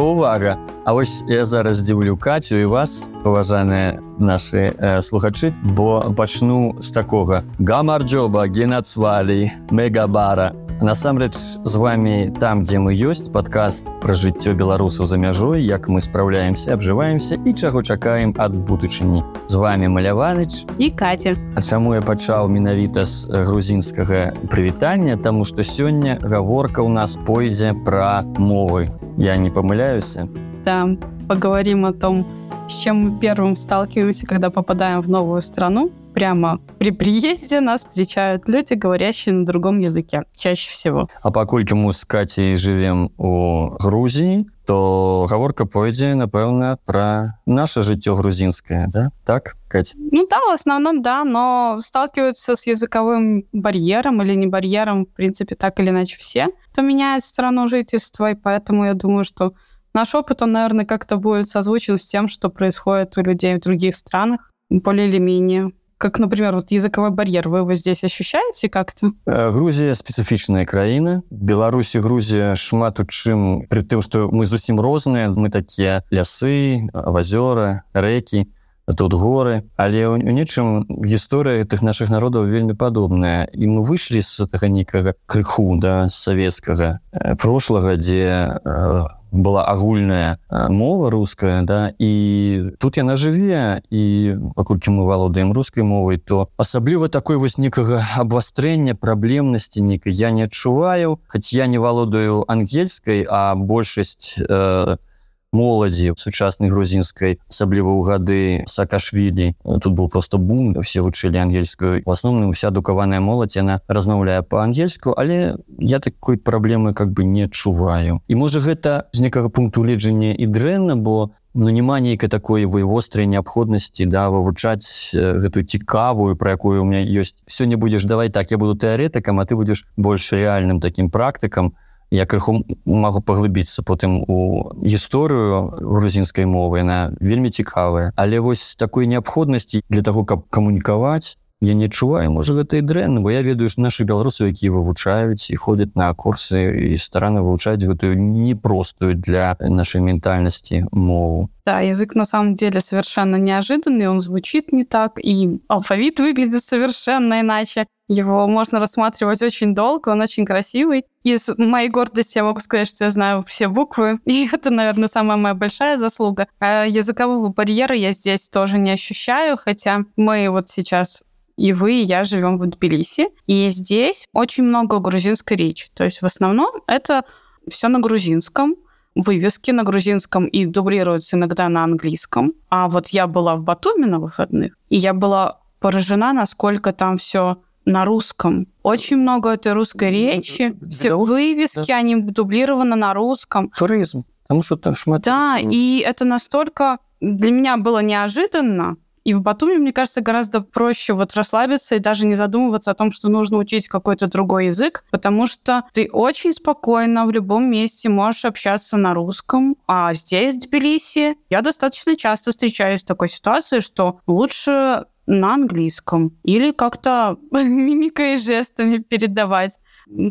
увага увага А вось я зараз здзіўлю кацю і вас паважаныя наши э, слухачы бо пачну з такога. Гамарджоба генацвалі мегабара насамрэч з вами там дзе мы ёсць падкаст пра жыццё беларусаў за мяжой як мы спраўляемся абжываемся і чаго чакаем ад будучыні. З вами маляваныч. І катя. А чаму я пачаў менавіта з грузінскага прывітання? Тому что сёння гаворка ў нас пойдзе пра мовы. Я не помыляюся да поговорим о том с чем мы первым сталкиваемся когда попадаем в новую страну прямо при приезде нас встречают люди, говорящие на другом языке, чаще всего. А паколькі мы з Катей живем у Грузии, то гаворка пойдзе, напэўна, про наше жыццё грузинское, да? Так, Катя? Ну да, в основном, да, но сталкиваются с языковым барьером или не барьером, в принципе, так или иначе все, кто меняет страну жительства, и поэтому я думаю, что наш опыт, он, наверное, как-то будет созвучен с тем, что происходит у людей в других странах, более или менее как, например, вот языковой барьер, вы его здесь ощущаете как-то? Э, Грузия специфичная краина. Беларусь и Грузия шмат у чым, при том, что мы зусім розныя, мы такие лясы, озера, реки, тут горы. Але у нечым гісторыя гэтых наших народаў вельмі падобная. І мы выйшлі з гэтага нейкага крыху да савецкага э, прошлага, дзе э, была агульная мова руская да і тут яна жыве і паколькі мы валодаем рускай мовай то асабліва такой вось некага абвастрэння праблемнасці нейкай я не адчуваю хоць я не валодаю ангельскай а большасць э, моладзі сучаснай грузінскай асабліва ў гады саакашвілі. Тут был просто бум все вучылі ангельскую. В асноўным уся адукаваная моладзь яна размаўляе по-ангельску але я такой праблемы как бы не адчуваю. І можа гэта з некага пункту леджання і дрэнна бо ну няма нейкай такой вы вострай неабходнасці да вывучаць гэтую цікавую про якую у меня ёсць. Сёння будзеш давай так я буду тэарэтыкам а ты будзеш больш рэальным таким практыкам я крыху магу паглыбіцца потым у гісторыю грузінскай мовы яна вельмі цікавая. Але вось такой неабходнасці для того каб камунікаваць я не адчуваю. Можа гэта і дрэнна бо я ведаю нашы беларусы якія вывучаюць і ходзяць на курсы і старана вывучаць гэтую непростую для нашай ментальнасці мову. Да, язык на самом деле совершенно неожиданный, он звучит не так, и алфавит выглядит совершенно иначе. Его можно рассматривать очень долго, он очень красивый. Из моей гордости я могу сказать, что я знаю все буквы, и это, наверное, самая моя большая заслуга. А языкового барьера я здесь тоже не ощущаю, хотя мы вот сейчас и вы, и я живем в Тбилиси, и здесь очень много грузинской речи. То есть в основном это все на грузинском, вывески на грузинском и дублируются иногда на английском. А вот я была в Батуме на выходных, и я была поражена, насколько там все на русском. Очень много этой русской речи. Все вывески, да. они дублированы на русском. Туризм. Потому что там шмат. Да, и это настолько для меня было неожиданно, и в Батуме, мне кажется, гораздо проще вот расслабиться и даже не задумываться о том, что нужно учить какой-то другой язык, потому что ты очень спокойно в любом месте можешь общаться на русском. А здесь, в Тбилиси, я достаточно часто встречаюсь в такой ситуации, что лучше на английском или как-то мимикой и жестами передавать.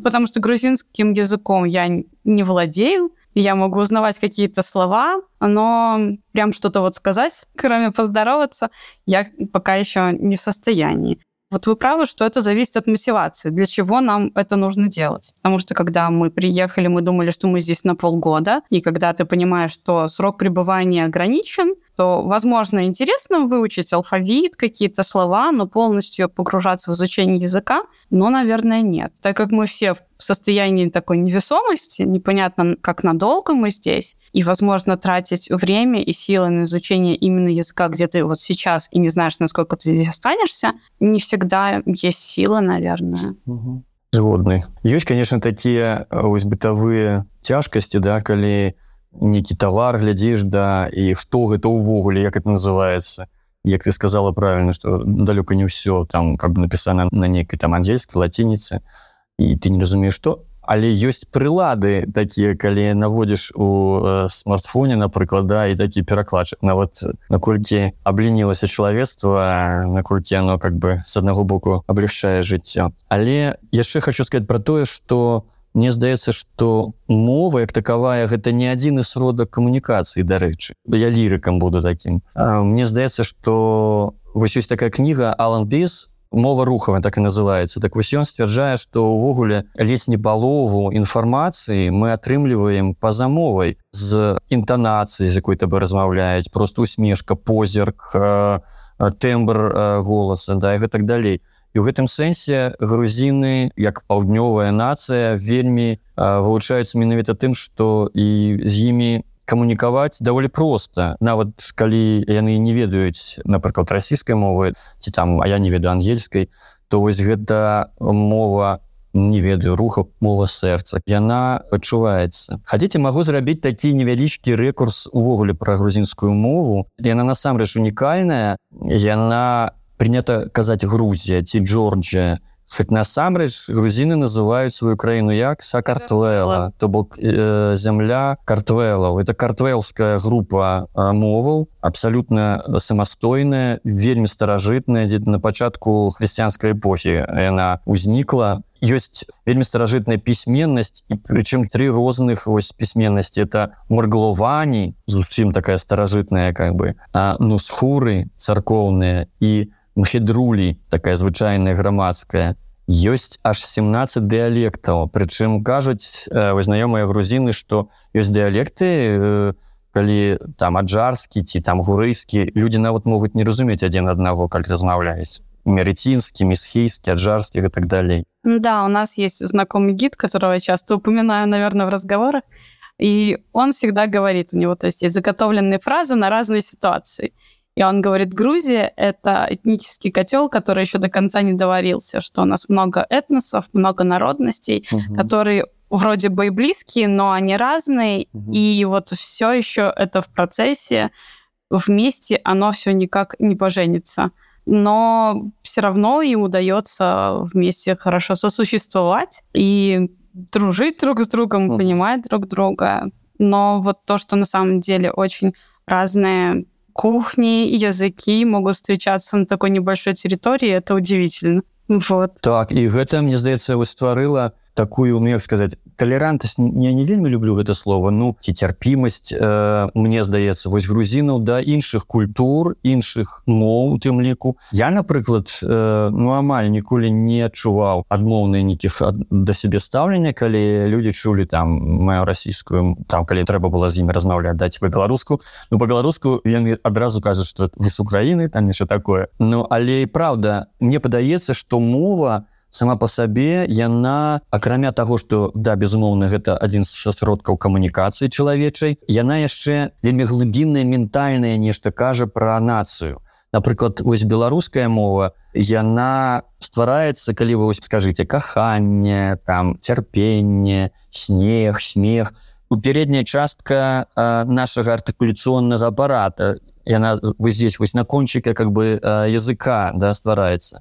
Потому что грузинским языком я не владею, я могу узнавать какие-то слова, но прям что-то вот сказать, кроме поздороваться, я пока еще не в состоянии. Вот вы правы, что это зависит от мотивации. Для чего нам это нужно делать? Потому что когда мы приехали, мы думали, что мы здесь на полгода, и когда ты понимаешь, что срок пребывания ограничен, то, возможно, интересно выучить алфавит, какие-то слова, но полностью погружаться в изучение языка, но, наверное, нет. Так как мы все в состоянии такой невесомости, непонятно, как надолго мы здесь, и, возможно, тратить время и силы на изучение именно языка, где ты вот сейчас и не знаешь, насколько ты здесь останешься, не всегда есть силы, наверное. Угу. Згодны. Ёсць, конечно, такія вось бытавыя цяжкасці, да, калі нейкі товар глядзіш да і хто гэта ўвогуле як это называется. Як ты сказала правильно что далёка не ўсё там как бы напісана на нейкай там ангельскай лацініцы і ты не разумееш что але ёсць прылады такія калі наводзіш у э, смартфоне напрыклад да і такі перакладчык нават наколькі аблінілася чалавецтва наколькі оно как бы с аднаго боку облегчае жыццё. Але яшчэ хочу сказать про тое что мне здаецца что мова як такавая гэта не адзіны сродак камунікацыі дарэчы. Я лірыкам буду таким мне здаецца что вось ёсць такая кніга алан без мова рухавая так і называется так вось ён сцвярджае что увогуле ледзь не палову інфармацыі мы атрымліваем па-за мовай. З інтанацыі з якой таб размаўляюць просто усмешка позірк тэмбр голаса да і гэтак далей і ў гэтым сэнсе грузіны як паўднёвая нацыя вельмі вылучаюцца менавіта тым што і з імі камунікаваць даволі проста. Нават калі яны не ведаюць напрыклад расійскай мовы ці там а я не ведаю ангельскай то вось гэта мова не ведаю руха мова сэрца. Яна адчуваецца. Хацеце магу зрабіць такі невялічкі рэкурс увогуле пра грузінскую мову. Яна насамрэч унікальная. Яна принято казаць Грузія ці Джорджия хоть насамрэч грузины называют сваю краіну як сакартвела. То бок э, земля картвелаў. Это картвелская группа э, моваў абсолютно самастойная вельмі старажытная дзе на пачатку хрысціянской эпохі яна узнікла ёсць вельмі старажытная пісьменнасць і прычым три розных вось пісьменнасці. Это моргловані зусім такая старажытная как бы ну схуры царкоўныя і у мхедрулі такая звычайная грамадская ёсць аж 17 дыялектаў. Прычым кажуць э, знаёмыя грузіны што ёсць дыялекты э, калі там аджарскі ці там гурыйскі людзі нават могуць не разумець адзін аднаго калі размаўляюць мерецінскі місхійскі аджарскі и так далей. Да у нас есть знакомый гид которого я часто упоминаю наверное в разговорах и он всегда говорит у него то есть есть заготовленные фразы на разные ситуации И он говорит, Грузия — это этнический котел, который еще до конца не доварился, что у нас много этносов, много народностей, угу. которые вроде бы и близкие, но они разные, угу. и вот все еще это в процессе, вместе оно все никак не поженится. Но все равно им удается вместе хорошо сосуществовать и дружить друг с другом, угу. понимать друг друга. Но вот то, что на самом деле очень разные кухни, языки могут встречаться на такой небольшой территории, это удивительно. Вот. Так, і гэта, мне здаецца, стварыла такую ну, як сказать толерантнасць я не вельмі люблю гэта слово ну ці цярпімасць э, мне здаецца вось грузінаў да іншых культур іншых моў у тым ліку я напрыклад э, ну амаль ніколі не адчуваў адмоўныя нейкіх да сябе стаўлення калі людзі чулі там маю расійскую там калі трэба было з імі размаўляць даць по-беларуску ну по-беларуску яны адразу кажуць что вы з Украіны там нешта такое. Ну але і праўда мне падаецца что мова у сама по сабе яна акрамя того что да безумоўна гэта адзін з сродкаў камунікацыі чалавечай яна яшчэ вельмі глыбінная ментальная нешта кажа пра нацыю. Напрыклад вось беларуская мова яна ствараецца калі вы вось скажите каханне там цярпенне снег смех. У пярэдняя частка нашага артыкуляцыйнага апарата яна вы здесь вось на кончике как бы языка да ствараецца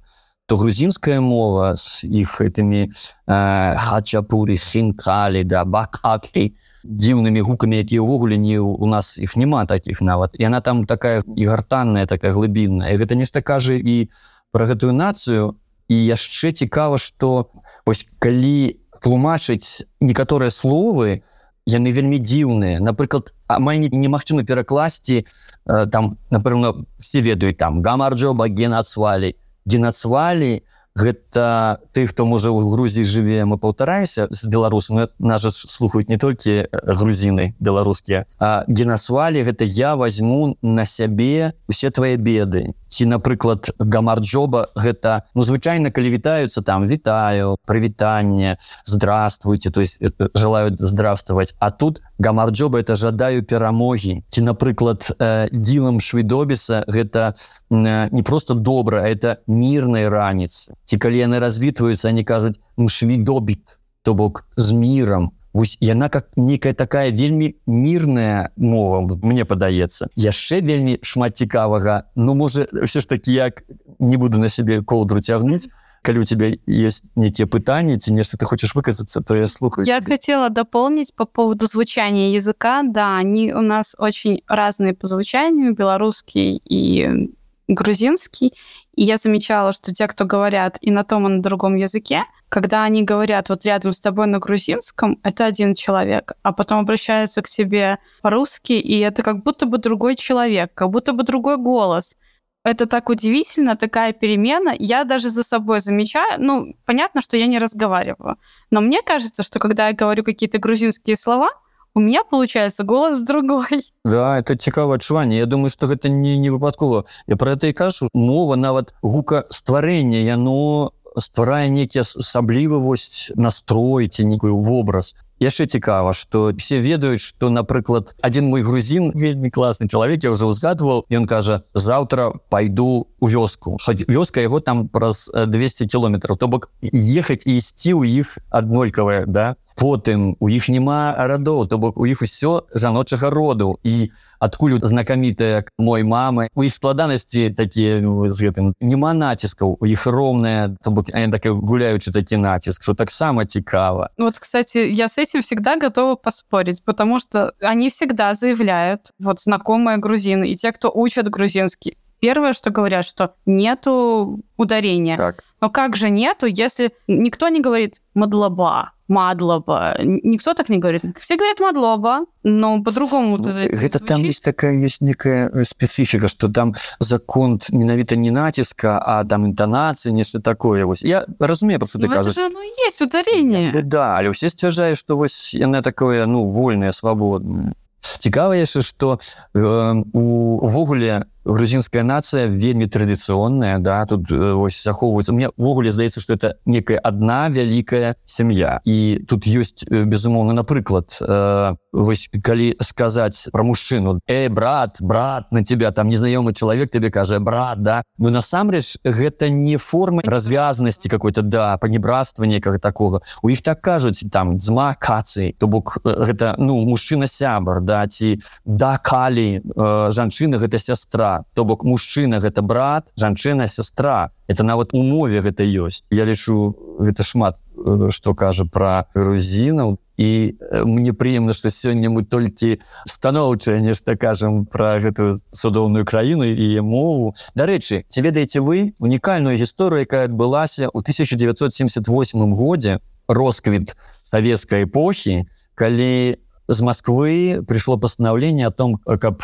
то грузинская мова с их этими э, хачапури хинкали да бакаки дзіўнымі гукамі якія ўвогуле не у нас іх няма таких нават. І она там такая і гартанная такая глыбінная. Гэта нешта кажа і про гэтую нацыю. І яшчэ цікава что вось калі тлумачыць некаторыя словы яны вельмі дзіўныя. Напрыклад амаль немагчыма перакласці э, там напэўна все ведаюць там гамарджоба генацвалі генацвалі гэта ты хто можа ў Грузіі жыве мы паўтараемся з беларусам нас слухаюць не толькі грузіны беларускія а генацвалі гэта я возьму на сябе усе твае беды ці напрыклад гамарджоба гэта ну звычайна калі вітаюцца там вітаю прывітанне здравствуйте то есть желают здравствовать. А тут гамарджоба это жадаю перамогі ці напрыклад э, ділам шведобіса гэта э, не просто добра это мирной раніцы ці калі яны развітваюцца они кажуць шведобіт то бок з миром Вось яна как некая такая вельмі мирная мова мне падаецца. Яшчэ вельмі шмат цікавага. Ну можа все ж таки як не буду на сябе колдру цягнуць калі у тебя есть некие пытания ці нешта ты хочешь выказаться то я слухаю я тебе. хотела дополнить по поводу звучания языка. Да они у нас очень разные по звучанию. Белорусский и грузинский И я замечала, что те, кто говорят и на том, и на другом языке, когда они говорят вот рядом с тобой на грузинском, это один человек, а потом обращаются к тебе по-русски, и это как будто бы другой человек, как будто бы другой голос. Это так удивительно, такая перемена. Я даже за собой замечаю, ну, понятно, что я не разговариваю, но мне кажется, что когда я говорю какие-то грузинские слова, у меня получается голос другой. Да это цікава адчуванне. Я думаю что гэта не не выпадкова я про это і кажу. Мова нават гука стварэння яно стварае нейкі асаблівы вось настрой ці некую вобраз яшчэ цікава что все ведаюць что напрыклад один мой грузин вельмі класны чалавек я уже узгадывал ён кажа завтра пойду у вёску хоть вёска его там праз 200 кіметров то бок ехаць і ісці у іх аднолькавая да? Потым у іх няма радоў то бок у іх усё жаночага роду. І адкуль знакамітая мой мамы у іх складанасці такія ну, з гэтым няма націскаў у іх роўная то бок так гуляючы такі націск что таксама цікава. Вот кстати я с этим всегда готова поспорить потому что они всегда заявляют вот знакомые грузины и те кто учат грузинский первое что говорят что нету ударения так. Но как же нету если никто не говорит мадлаба Мадлоба. Никто так не говорит. Все говорят Мадлоба, но по-другому. Ну, это там есть такая есть некая э, специфика, что там закон менавіта не натиска, а там интонация, нечто такое. Вось. Я разумею, про что ты ну, кажешь. Это же, ну, есть ударение. Да, да, але все сцвярджаюць, что вось яна такое, ну, вольное, свободное. Цікава яшчэ, што э, увогуле грузинская нация вельмі традыцыйная да тут э, ось захоўваецца мне ввогуле здаецца что это некая одна вялікая сям'я і тут ёсць э, безумоўна напрыклад э, вось калі сказаць про мужчыну э брат брат на тебя там незнаёмы чалавек тебе кажа брат да ну насамрэч гэта не формы развязанасці какой-то да панебратства некага такого. У іх так кажуць там зма кацыі то бок гэта ну мужчына сябар да ці да калі э, жанчына гэта сястра то бок мужчына гэта брат жанчына сястра. Это нават у мове гэта ёсць. Я лічу гэта шмат что кажа про грузінаў. І мне прыемна что сёння мы толькі станоўчае нешта кажам про гэтую судоўную краіну і мову. Дарэчы ці ведаеце вы унікальную гісторыю якая адбылася ў 1978 годзе росквіт савецкай эпохі калі з Москвы пришло постановление о том каб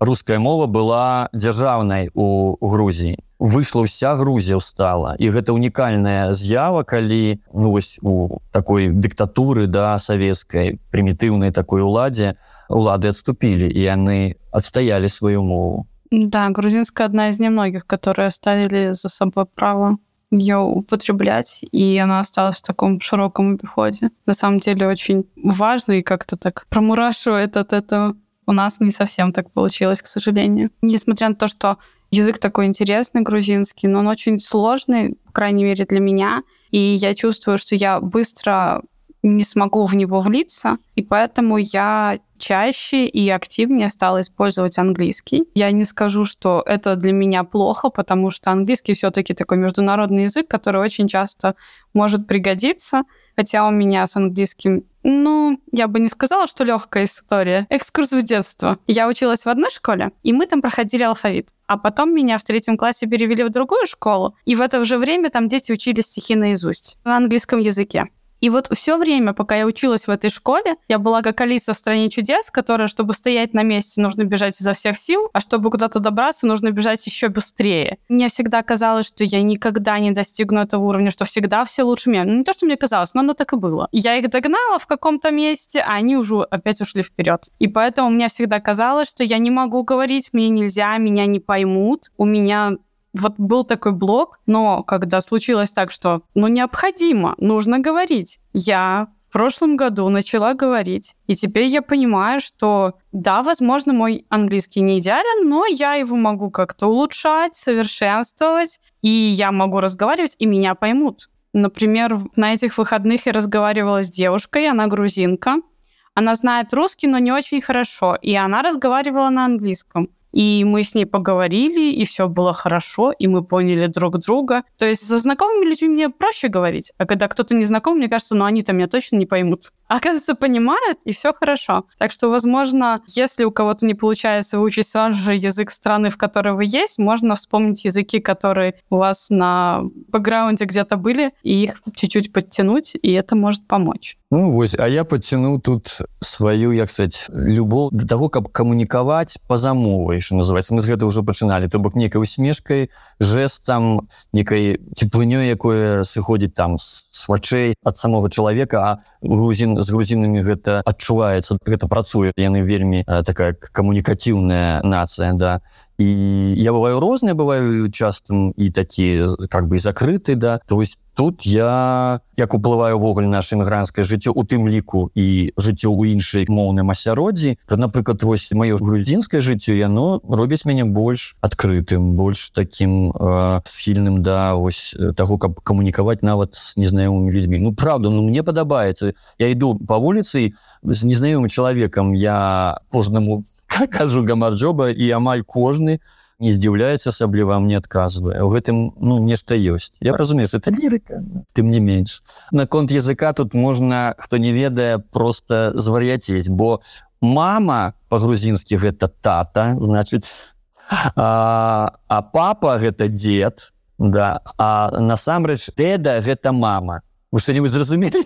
руская мова была дзяржаўнай у Грузіі выйшла ўся Грузія стала і гэта унікальная з'ява калі ну вось у такой дыктатуры да савецкай прымітыўнай такой уладзе улады адступілі і яны адстаялі сваю мову. Да грузинская одна из немногих которые оставили за собой право ее употреблять, и она осталась в таком широком обиходе. На самом деле очень важно и как-то так промурашивает от этого. У нас не совсем так получилось, к сожалению. Несмотря на то, что язык такой интересный, грузинский, но он очень сложный, по крайней мере, для меня. И я чувствую, что я быстро не смогу в него влиться, и поэтому я чаще и активнее стала использовать английский. Я не скажу, что это для меня плохо, потому что английский все-таки такой международный язык, который очень часто может пригодиться, хотя у меня с английским ну, я бы не сказала, что легкая история. Экскурс в детство. Я училась в одной школе, и мы там проходили алфавит. А потом меня в третьем классе перевели в другую школу, и в это же время там дети учили стихи наизусть на английском языке. И вот все время, пока я училась в этой школе, я была как Алиса в «Стране чудес», которая, чтобы стоять на месте, нужно бежать изо всех сил, а чтобы куда-то добраться, нужно бежать еще быстрее. Мне всегда казалось, что я никогда не достигну этого уровня, что всегда все лучше меня. Ну, не то, что мне казалось, но оно так и было. Я их догнала в каком-то месте, а они уже опять ушли вперед. И поэтому мне всегда казалось, что я не могу говорить, мне нельзя, меня не поймут, у меня вот был такой блок, но когда случилось так, что ну необходимо, нужно говорить, я в прошлом году начала говорить. И теперь я понимаю, что да, возможно, мой английский не идеален, но я его могу как-то улучшать, совершенствовать, и я могу разговаривать, и меня поймут. Например, на этих выходных я разговаривала с девушкой, она грузинка. Она знает русский, но не очень хорошо, и она разговаривала на английском. И мы с ней поговорили, и все было хорошо, и мы поняли друг друга. То есть со знакомыми людьми мне проще говорить, а когда кто-то не знаком, мне кажется, ну они-то меня точно не поймут. Оказывается, понимают, и все хорошо. Так что, возможно, если у кого-то не получается выучить сразу же язык страны, в которой вы есть, можно вспомнить языки, которые у вас на бэкграунде где-то были, и их чуть-чуть подтянуть, и это может помочь. Ну вось а я подцяну тут сваю як сказать любоў до того каб камунікаваць по замовай что называется мы з гэта ўжо пачыналі то бок некай усмешкай жестам некай цеплынёй якое сыходзіць там с вачэй ад самого чалавека а грузін з грузінамі гэта адчуваецца гэта працуе. Яны вельмі такая камунікатыўная нацыя да. І я бываю розныя бываю частым і такі как бы закрыты да. То есть тут я як уплываю ўвогуле наше імігранцкае жыццё у тым ліку і жыццё ў іншай моўным асяроддзі то напрыклад вось маё грузінскае жыццё яно робіць мяне больш адкрытым больш таким э, схільным да вось таго каб камунікаваць нават з незнаёмымі людзьмі. Ну правда ну мне падабаецца. Я іду по вуліцы з незнаёмым чалавекам. Я кожнаму кажу гамарджоба і амаль кожны у не здзіўляецца асабліва мне адказвае. У гэтым ну нешта ёсць. Я разумею это лірыка тым не менш. Наконт языка тут можна хто не ведае просто звар'яцець бо мама по-грузінскі гэта тата значыць а, а папа гэта дед да а насамрэч деда гэта мама вы что-нибудь зразумелі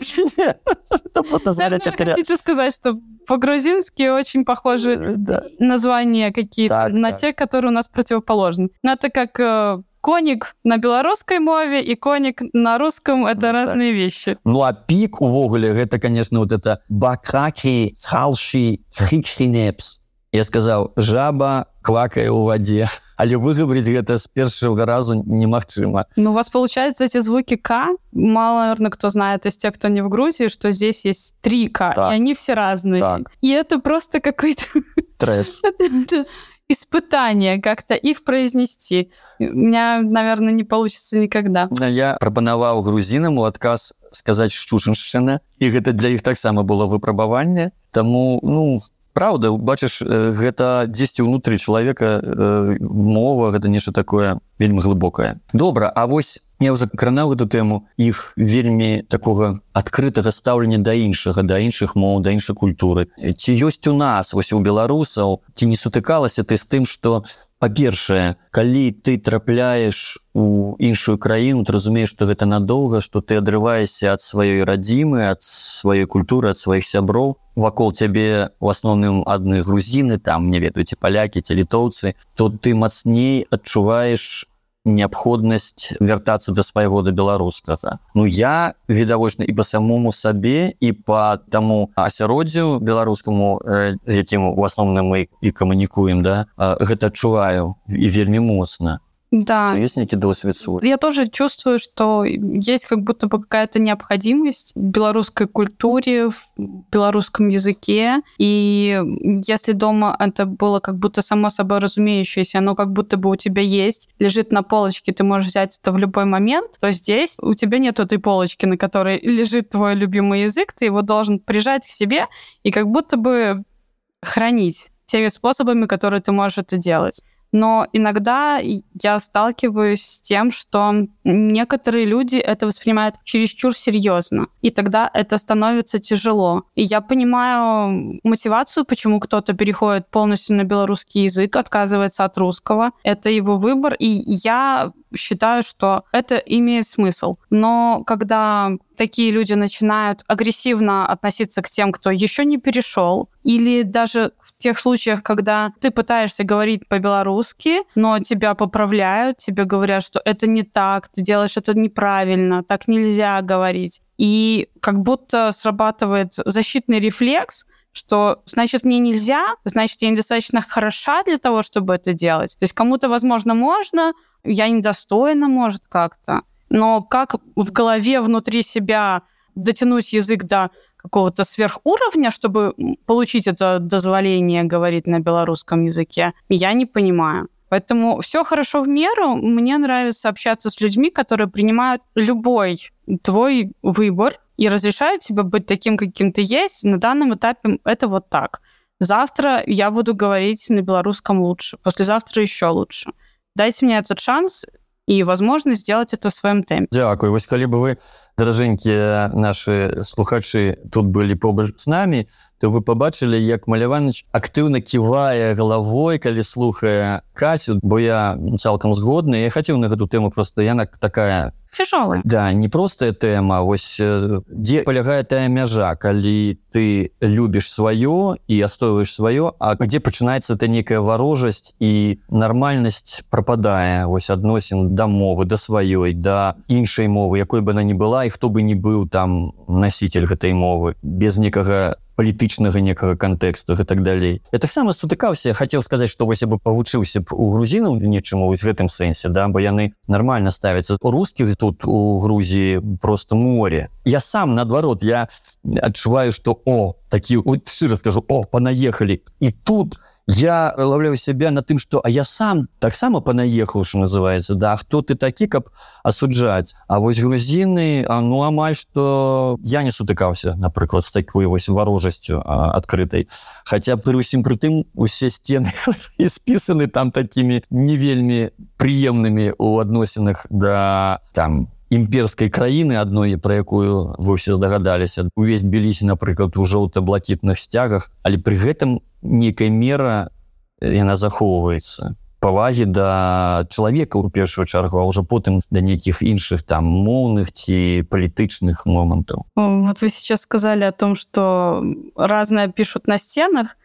сказать что по-грузински очень похожи э, да. названия какие-то так, на так. те, которые у нас противоположны. Но это как э, коник на белорусской мове и коник на русском это ну, разные так. вещи. Ну а пик увогуле это, конечно, вот это бакаки, халши, хикхинепс. Я сказал, жаба квакае ў вадзе але выгаварыць гэта з першага разу немагчыма Ну у вас получается эти звуки к мало наверное кто знает из тех кто не в грузии что здесь есть три к так. и они все разные. Так. и это просто какой-то стресс испытание как-то их произнести. У меня наверное не получится никогда. Я прапанаваў грузінам у адказ сказаць шчушаншчына і гэта для іх таксама было выпрабаванне тому ну Праўда бачыш гэта дзесьці ўнутры чалавека мова гэта нешта такое вельмі глыбокае. Добра А вось я уже кранаў эту тэму іх вельмі такога адкрытага стаўлення да іншага да іншых моў да іншай культуры. Ці ёсць у нас вось у беларусаў ці не сутыкалася ты з тым что па-першае калі ты трапляеш у іншую краіну ты разумееш што гэта надоўга што ты адрываешся ад сваёй радзімы ад сваёй культуры ад сваіх сяброў. Вакол цябе у асноўным адны грузіны там не ведаеце палякі ці літоўцы. То ты мацней адчуваеш неабходнасць вяртацца да свайго да беларускага Ну я відавочна і па самому сабе і по таму асяроддзю беларускаму з якім у асноўным мы і камунікуем да гэта адчуваю і вельмі моцна Да. Есть некий досвид свой? Я тоже чувствую, что есть как будто бы какая-то необходимость в белорусской культуре, в белорусском языке. И если дома это было как будто само собой разумеющееся, оно как будто бы у тебя есть, лежит на полочке, ты можешь взять это в любой момент, то здесь у тебя нет этой полочки, на которой лежит твой любимый язык, ты его должен прижать к себе и как будто бы хранить теми способами, которые ты можешь это делать но иногда я сталкиваюсь с тем, что некоторые люди это воспринимают чересчур серьезно, и тогда это становится тяжело. И я понимаю мотивацию, почему кто-то переходит полностью на белорусский язык, отказывается от русского. Это его выбор, и я считаю, что это имеет смысл. Но когда такие люди начинают агрессивно относиться к тем, кто еще не перешел, или даже тех случаях, когда ты пытаешься говорить по-белорусски, но тебя поправляют, тебе говорят, что это не так, ты делаешь это неправильно, так нельзя говорить. И как будто срабатывает защитный рефлекс, что значит мне нельзя, значит я недостаточно хороша для того, чтобы это делать. То есть кому-то, возможно, можно, я недостойна, может, как-то. Но как в голове внутри себя дотянуть язык до какого-то сверхуровня, чтобы получить это дозволение говорить на белорусском языке, я не понимаю. Поэтому все хорошо в меру. Мне нравится общаться с людьми, которые принимают любой твой выбор и разрешают тебе быть таким, каким ты есть. На данном этапе это вот так. Завтра я буду говорить на белорусском лучше, послезавтра еще лучше. Дайте мне этот шанс, и возможность сделать это в своем темпе. Дякую. Вось калі бы вы, дороженькие наши слухачи, тут были побач с нами, то вы побачылі як маляваныч актыўна ківае галавой калі слухае касю бо я цалкам згодны я хацеў на гэту тэму просто яна такая тяжелая да непростая тэма вось дзе палягае тая мяжа калі ты любіш сваё і астойваеш сваё А дзе пачынаецца это некая варожасць і нармальнасць прападае вось адносін да мовы да сваёй да іншай мовы якой бы она не была і хто бы не быў там носитель гэтай мовы. Без некага палітычнага некага кантэксту і так далей я таксама сутыкаўся хацеў сказаць што вось я бы павучыўся б у грузінаў нечаму вось гэтым сэнсе да бо яны нормально ставяцца у рускіх тут у Грузіі просто море. Я сам наадварот я адчуваю что о такі шчыра скажу о панаехалі і тут я я лаўляю сябе на тым что а я сам таксама панаехаў что называется да хто ты такі каб асуджаць А вось грузіны а ну амаль что я не сутыкаўся напрыклад з такой вось варожасцю адкрытай. Хотя пры усім прытым усе сцены і спісаны там такими не вельмі прыемнымі у адносінах да там імперской краіны адной про якую вы все здагадаліся увесь біліся напрыклад у жоўта-блакітных сцягах але при гэтым некая мера яна захоўваецца. Павагі да чалавека ў першую чаргу а ўжо потым да нейкіх іншых там моўных ці палітычных момантаў. Вот вы сейчас сказали о том что разное пишут на стенах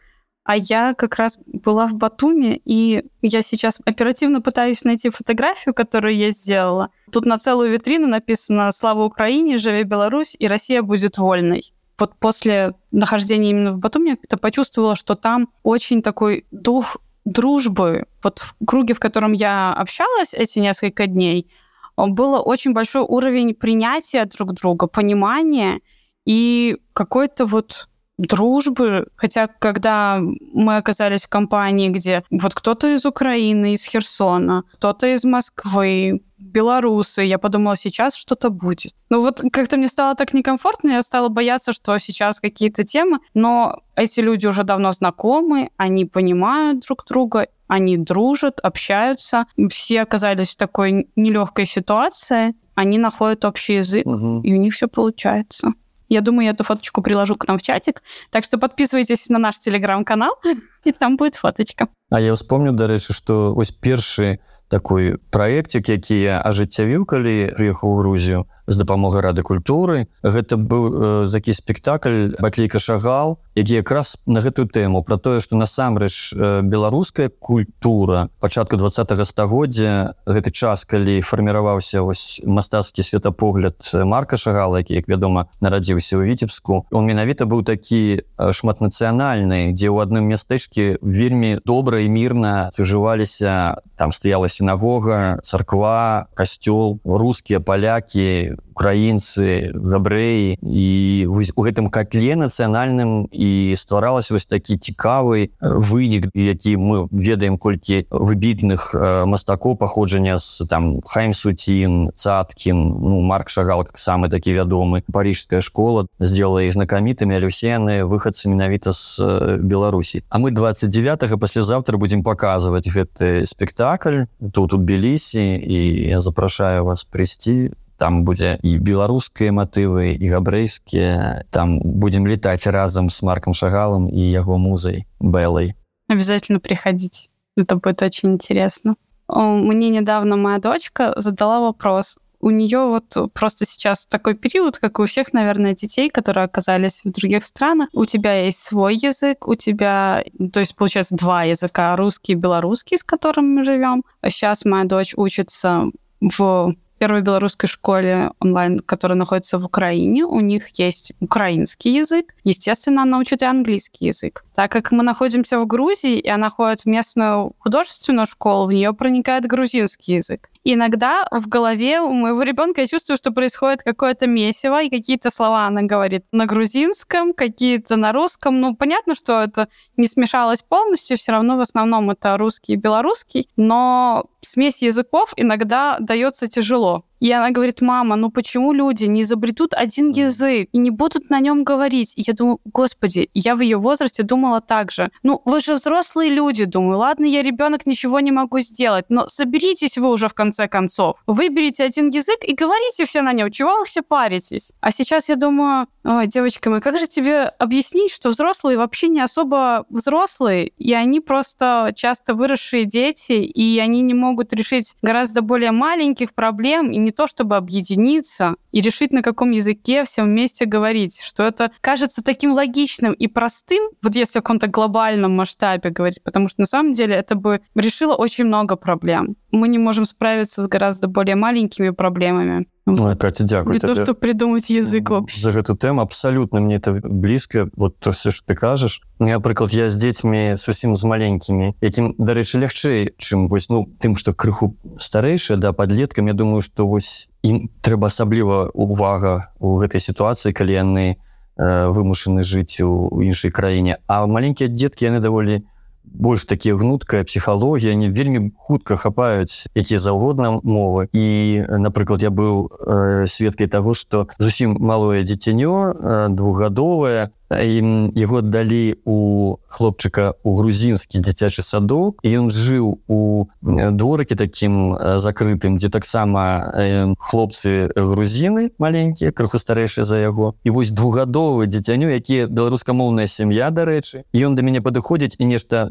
А я как раз была в Батуме, и я сейчас оперативно пытаюсь найти фотографию, которую я сделала. Тут на целую витрину написано «Слава Украине! Живи Беларусь! И Россия будет вольной!» Вот после нахождения именно в Батуме я как-то почувствовала, что там очень такой дух дружбы. Вот в круге, в котором я общалась эти несколько дней, было очень большой уровень принятия друг друга, понимания и какой-то вот дружбы. Хотя, когда мы оказались в компании, где вот кто-то из Украины, из Херсона, кто-то из Москвы, белорусы, я подумала, сейчас что-то будет. Ну вот как-то мне стало так некомфортно, я стала бояться, что сейчас какие-то темы, но эти люди уже давно знакомы, они понимают друг друга, они дружат, общаются. Все оказались в такой нелегкой ситуации, они находят общий язык, угу. и у них все получается. Я думаю, я эту фоточку приложу к нам в чатик. Так что подписывайтесь на наш телеграм-канал, и там будет фоточка. А я вспомню, дарэчы, што вось першы такой праекцік які я ажыццявіў калі прыехаў у Грузію з дапамогай рады культуры гэта быў э, такі спектакль баклейка шагал які якраз на гэтую тэму про тое что насамрэч э, беларуская культура пачатку два стагоддзя гэты час калі фарміраваўся вось мастацкі светапогляд марка шагала які як вядома нарадзіўся ў віцебску он менавіта быў такі шматнацыянальны дзе ў адным мястэчкі вельмі добра і мірна сужываліся там стаяла сінагога царква касцёл рускія палякі украінцы габрэі і у гэтым котле нацыянальным і стваралася вось такі цікавы вынік які мы ведаем колькі выбітных мастакоў паходжання з там хаймсуцін цаткін ну марк шагал как самы такі вядомы. Парижская школа сделала іх знакамітымі алюсеяны выхадцы менавіта з беларусій а мы 29 паслязаўтра будем показывать гэты спектакль тут у тбілісі і я запрашаю вас прыйсці там будзе і беларускія матывы і габрэйскія там будем летать разам с марком шагалом і яго музай белой обязательно приходить это будет очень интересно мне недавно моя дочка задала вопрос у нее вот просто сейчас такой период, как у всех, наверное, детей, которые оказались в других странах. У тебя есть свой язык, у тебя, то есть, получается, два языка, русский и белорусский, с которым мы живем. Сейчас моя дочь учится в первой белорусской школе онлайн, которая находится в Украине. У них есть украинский язык. Естественно, она учит и английский язык. Так как мы находимся в Грузии, и она ходит в местную художественную школу, в нее проникает грузинский язык иногда в голове у моего ребенка я чувствую, что происходит какое-то месиво, и какие-то слова она говорит на грузинском, какие-то на русском. Ну, понятно, что это не смешалось полностью, все равно в основном это русский и белорусский, но смесь языков иногда дается тяжело. И она говорит, мама, ну почему люди не изобретут один язык и не будут на нем говорить? И я думаю, господи, я в ее возрасте думала так же. Ну, вы же взрослые люди, думаю, ладно, я ребенок, ничего не могу сделать, но соберитесь вы уже в конце концов. Выберите один язык и говорите все на нем. Чего вы все паритесь? А сейчас я думаю, ой, девочка моя, как же тебе объяснить, что взрослые вообще не особо взрослые, и они просто часто выросшие дети, и они не могут решить гораздо более маленьких проблем, и не то чтобы объединиться и решить, на каком языке всем вместе говорить, что это кажется таким логичным и простым, вот если в каком-то глобальном масштабе говорить, потому что на самом деле это бы решило очень много проблем. Мы не можем справиться с гораздо более маленькими проблемами. Ой, Катя, дякую Не то, табе что придумать язык за гэту тэму абсалютна мне это блізка вот то все ж ты кажаш напрыклад я з дзецьмі зусім з маленькімі якім дарэчы лягчэй чым вось ну тым што крыху старэйшая да подлеткам. Я думаю што вось ім трэба асабліва увага у гэтай сітуацыі калі яны э, вымушаны жыць у іншай краіне. А маленькія дзеткі яны даволі больш такія гнуткая псіхалогія не вельмі хутка хапаюць якія заўгодна мовы. І напрыклад я быў э, сведкай таго што зусім малое дзіцянё э, двухгадовае яго аддалі у хлопчыка у грузінскі дзіцячы садок. І ён жыў у дворыкі такім закрытым дзе таксама хлопцы грузіны маленькія крыху старэйшыя за яго і вось двухгадовы дзіцяню якія беларускамоўная сям'я дарэчы. Ён да мяне падыходзіць і нешта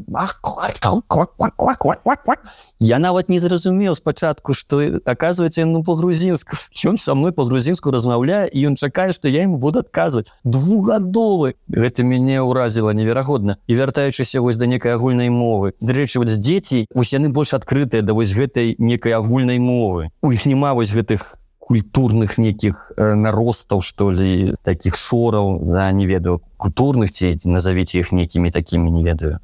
я нават не зразумеў спачатку што оказывается ну по-грузінску. Ён са мной по-грузінску размаўляе і ён чакае што я ему буду адказваць. Двухгадовы гэта мяне ўразіла неверагодна. І вяртаючыся вось да некай агульнай мовы зрэчы вот дзеці вось яны больш адкрытыя да вось гэтай некай агульнай мовы. У іх няма вось гэтых культурных некіх э, наростаў што ли таких шораў да, не ведаю культурных ці назовіце іх некімі такімі не ведаю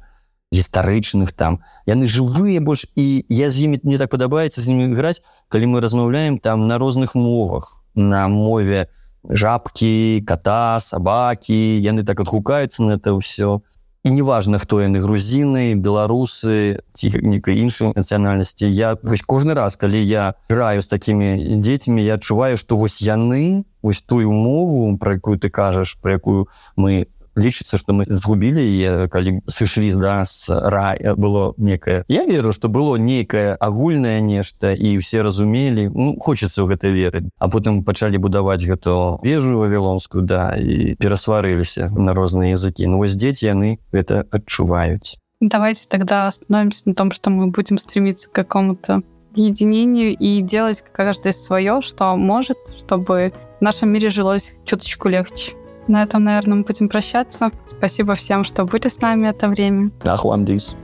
гістарычных там. Яны жывыя больш і я з імі мне так падабаецца з імі іграць калі мы размаўляем там на розных мовах на мове жабкі кота сабакі яны так адгукаюцца на это ўсё і неважно хто яны грузіны беларусы ці некай іншай нацыянальнасці я вось кожны раз калі я граю з такімі дзецьмі я адчуваю што вось яны вось тую мову про якую ты кажаш про якую мы лічыцца што мы згубілі і калі сышлі з нас рай было некае Я веру што было нейкае агульнае нешта і все разумелі ну, хочацца ў гэта верыць а потым пачалі будаваць гэту вежу вавілонскую да і перасварыліся на розныя языкі Ну вось дзеці яны это адчуваюць Давайте тогда остановимся на том, что мы будем стремиться к какому-то единению и делать каждый свое, что может, чтобы в нашем мире жилось чуточку легче. На этом, наверное, мы будем прощаться. Спасибо всем, что были с нами это время.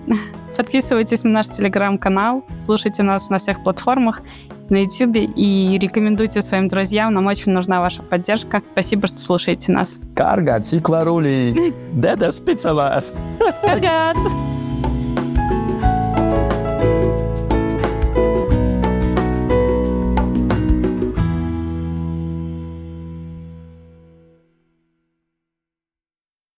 Подписывайтесь на наш телеграм-канал, слушайте нас на всех платформах, на YouTube и рекомендуйте своим друзьям. Нам очень нужна ваша поддержка. Спасибо, что слушаете нас. Карга, цикларули, деда спецовас. Каргат.